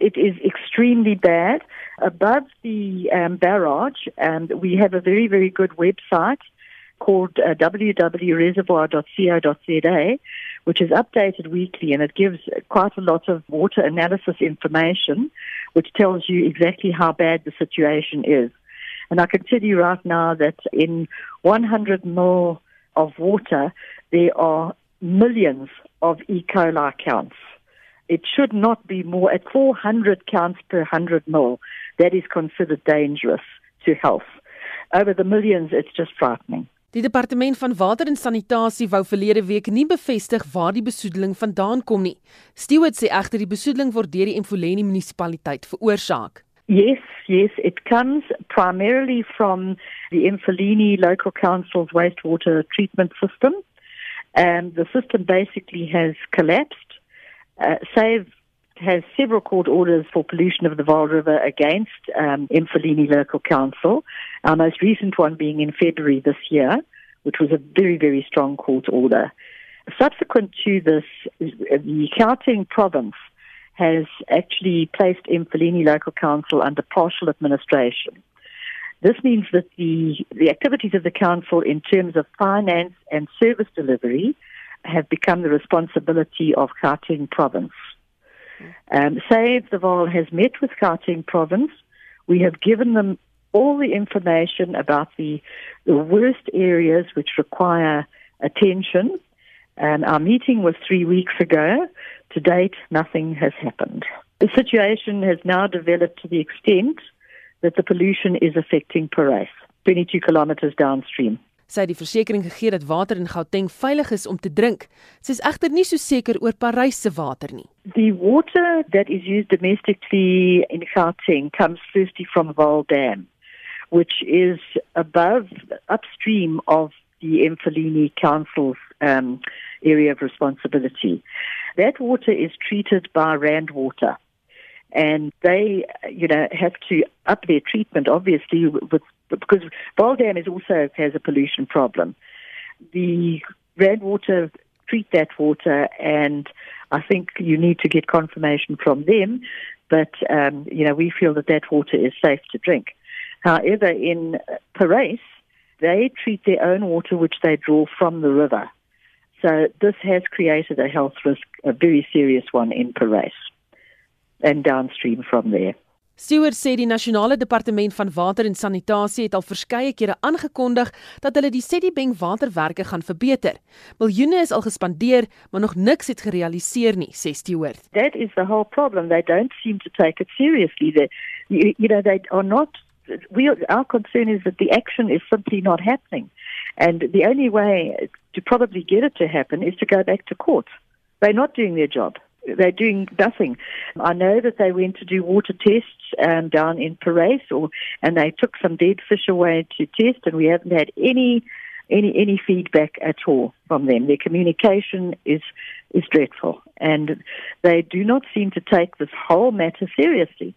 It is extremely bad. Above the um, barrage, um, we have a very, very good website called uh, www.reservoir.co.za, which is updated weekly and it gives quite a lot of water analysis information, which tells you exactly how bad the situation is. And I can tell you right now that in 100 mil of water, there are millions of E. coli counts. It should not be more at 400 counts per 100 mil. That is considered dangerous to health. Over the millions, it's just frightening. Die departement van water en sanitasie wou verlede week nie bevestig waar die besoedeling vandaan kom nie. Stewart sê egter die besoedeling word deur die Emfuleni munisipaliteit veroorsaak. Yes, yes, it comes primarily from the Emfuleni local council's wastewater treatment system. And the system basically has collapsed. Uh, SAVE has several court orders for pollution of the Vaal River against um, Local Council, our most recent one being in February this year, which was a very, very strong court order. Subsequent to this, the Gauteng province has actually placed Emfuleni Local Council under partial administration. This means that the, the activities of the council in terms of finance and service delivery have become the responsibility of Gauteng province. Um, Save the Vaal has met with Gauteng province. We have given them all the information about the, the worst areas which require attention. And our meeting was three weeks ago. To date, nothing has happened. The situation has now developed to the extent that the pollution is affecting Parys, 22 kilometers downstream. Sy het die versekering gegee dat water in Gauteng veilig is om te drink. Sy is egter nie so seker oor Parys se water nie. The water that is used domestically in Gauteng comes firstly from Vaal Dam, which is above upstream of the Emfuleni Council's um, area of responsibility. That water is treated by Rand Water. And they, you know, have to up their treatment, obviously, with because Dam is also has a pollution problem. The Rand Water treat that water, and I think you need to get confirmation from them. But um, you know, we feel that that water is safe to drink. However, in Parys, they treat their own water, which they draw from the river. So this has created a health risk, a very serious one in Parys. And downstream from there. Stewart sê die nasionale departement van water en sanitasie het al verskeie kere aangekondig dat hulle die Sedibeng waterwerke gaan verbeter. Miljoene is al gespandeer, maar nog niks het gerealiseer nie, sê Stewart. That is the whole problem. They don't seem to take it seriously. They, you, you know, they are not we our concern is that the action is simply not happening. And the only way to probably get it to happen is to go back to court. They're not doing their job they're doing nothing. I know that they went to do water tests um, down in Parys, or and they took some dead fish away to test, and we haven't had any any any feedback at all from them. Their communication is is dreadful, and they do not seem to take this whole matter seriously.